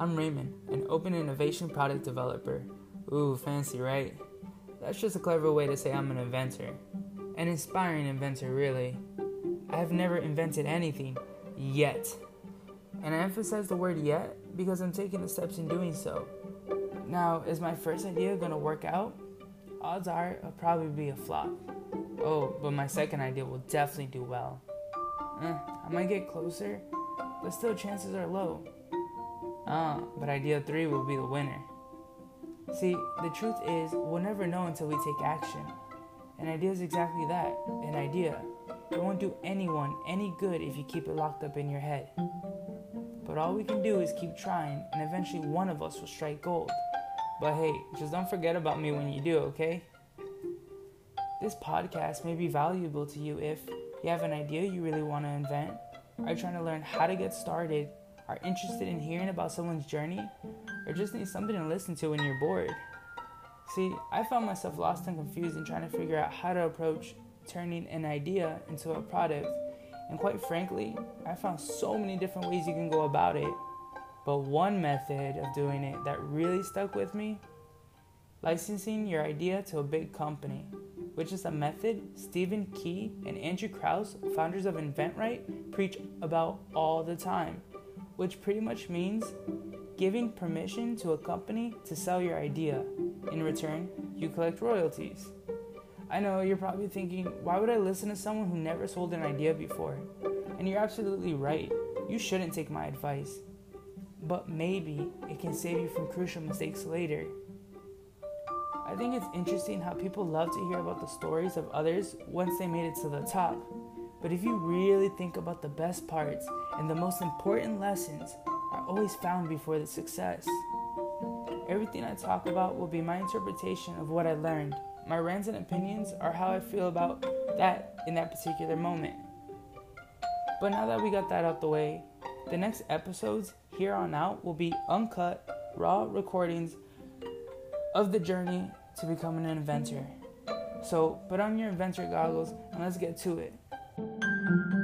I'm Raymond, an open innovation product developer. Ooh, fancy, right? That's just a clever way to say I'm an inventor. An inspiring inventor, really. I have never invented anything yet. And I emphasize the word yet because I'm taking the steps in doing so. Now, is my first idea gonna work out? Odds are it'll probably be a flop. Oh, but my second idea will definitely do well. Eh, I might get closer, but still chances are low. Uh, but idea three will be the winner. See, the truth is, we'll never know until we take action. An idea is exactly that an idea. It won't do anyone any good if you keep it locked up in your head. But all we can do is keep trying, and eventually one of us will strike gold. But hey, just don't forget about me when you do, okay? This podcast may be valuable to you if you have an idea you really want to invent, are trying to learn how to get started, are interested in hearing about someone's journey, or just need something to listen to when you're bored. See, I found myself lost and confused in trying to figure out how to approach turning an idea into a product. And quite frankly, I found so many different ways you can go about it. But one method of doing it that really stuck with me licensing your idea to a big company, which is a method Stephen Key and Andrew Krauss, founders of InventRight, preach about all the time, which pretty much means giving permission to a company to sell your idea. In return, you collect royalties. I know you're probably thinking, why would I listen to someone who never sold an idea before? And you're absolutely right. You shouldn't take my advice. But maybe it can save you from crucial mistakes later. I think it's interesting how people love to hear about the stories of others once they made it to the top. But if you really think about the best parts and the most important lessons, are always found before the success. Everything I talk about will be my interpretation of what I learned. My rants and opinions are how I feel about that in that particular moment. But now that we got that out the way, the next episodes here on out will be uncut, raw recordings of the journey to becoming an inventor. So put on your inventor goggles and let's get to it. Thank you.